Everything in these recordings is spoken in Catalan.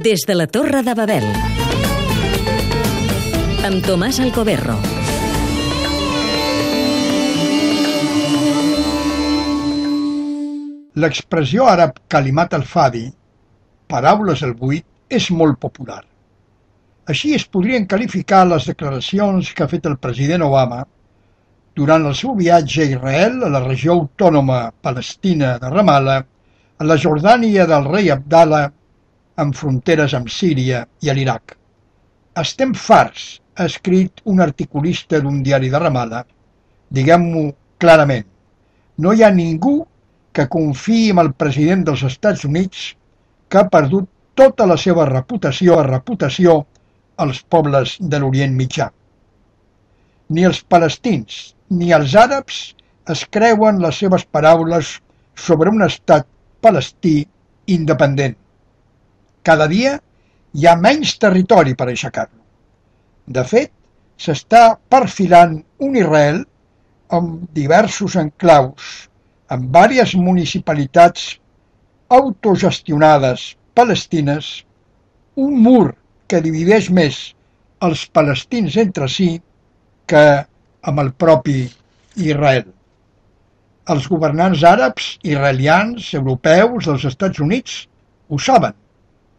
Des de la Torre de Babel. Amb Tomàs Alcoberro. L'expressió àrab Kalimat al-Fadi, paraules al buit, és molt popular. Així es podrien qualificar les declaracions que ha fet el president Obama durant el seu viatge a Israel, a la regió autònoma palestina de Ramallah, a la Jordània del rei Abdallah, amb fronteres amb Síria i a l'Iraq. Estem farts, ha escrit un articulista d'un diari de Ramallah. Diguem-ho clarament, no hi ha ningú que confiï en el president dels Estats Units que ha perdut tota la seva reputació a reputació als pobles de l'Orient Mitjà. Ni els palestins ni els àrabs es creuen les seves paraules sobre un estat palestí independent. Cada dia hi ha menys territori per aixecar-lo. De fet, s'està perfilant un Israel amb diversos enclaus en diverses municipalitats autogestionades palestines un mur que divideix més els palestins entre si que amb el propi Israel. Els governants àrabs, israelians, europeus, dels Estats Units ho saben,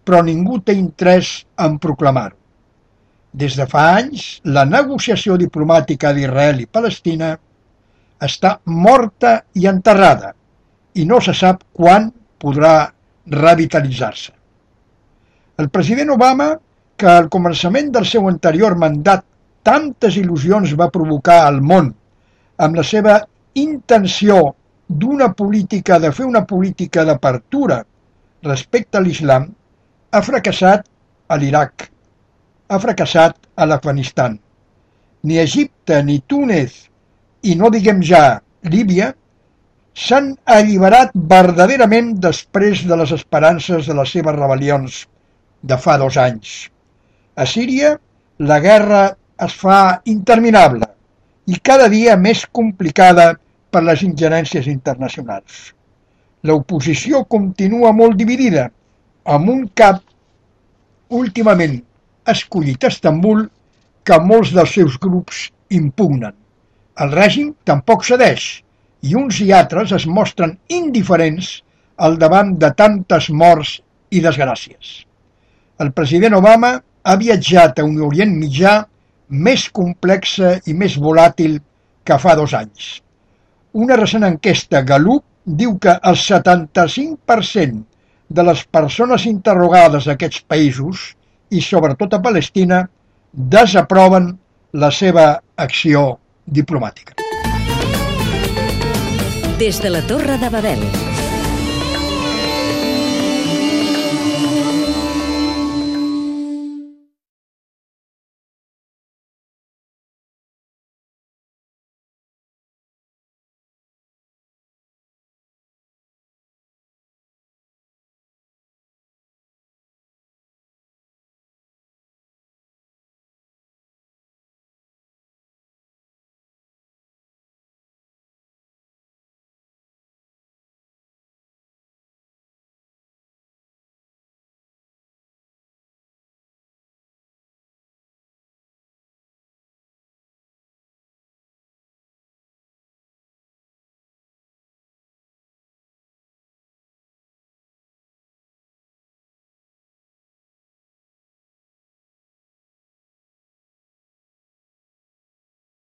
però ningú té interès en proclamar-ho. Des de fa anys, la negociació diplomàtica d'Israel i Palestina està morta i enterrada i no se sap quan podrà revitalitzar-se. El president Obama, que al començament del seu anterior mandat tantes il·lusions va provocar al món amb la seva intenció d'una política, de fer una política d'apertura respecte a l'islam, ha fracassat a l'Iraq, ha fracassat a l'Afganistan. Ni Egipte ni Túnez i no diguem ja Líbia, s'han alliberat verdaderament després de les esperances de les seves rebel·lions de fa dos anys. A Síria, la guerra es fa interminable i cada dia més complicada per les ingerències internacionals. L'oposició continua molt dividida, amb un cap últimament escollit a Estambul que molts dels seus grups impugnen. El règim tampoc cedeix i uns i altres es mostren indiferents al davant de tantes morts i desgràcies. El president Obama ha viatjat a un Orient Mitjà més complexa i més volàtil que fa dos anys. Una recent enquesta Gallup diu que el 75% de les persones interrogades a aquests països, i sobretot a Palestina, desaproven la seva acció diplomàtica. Des de la Torre de Babel.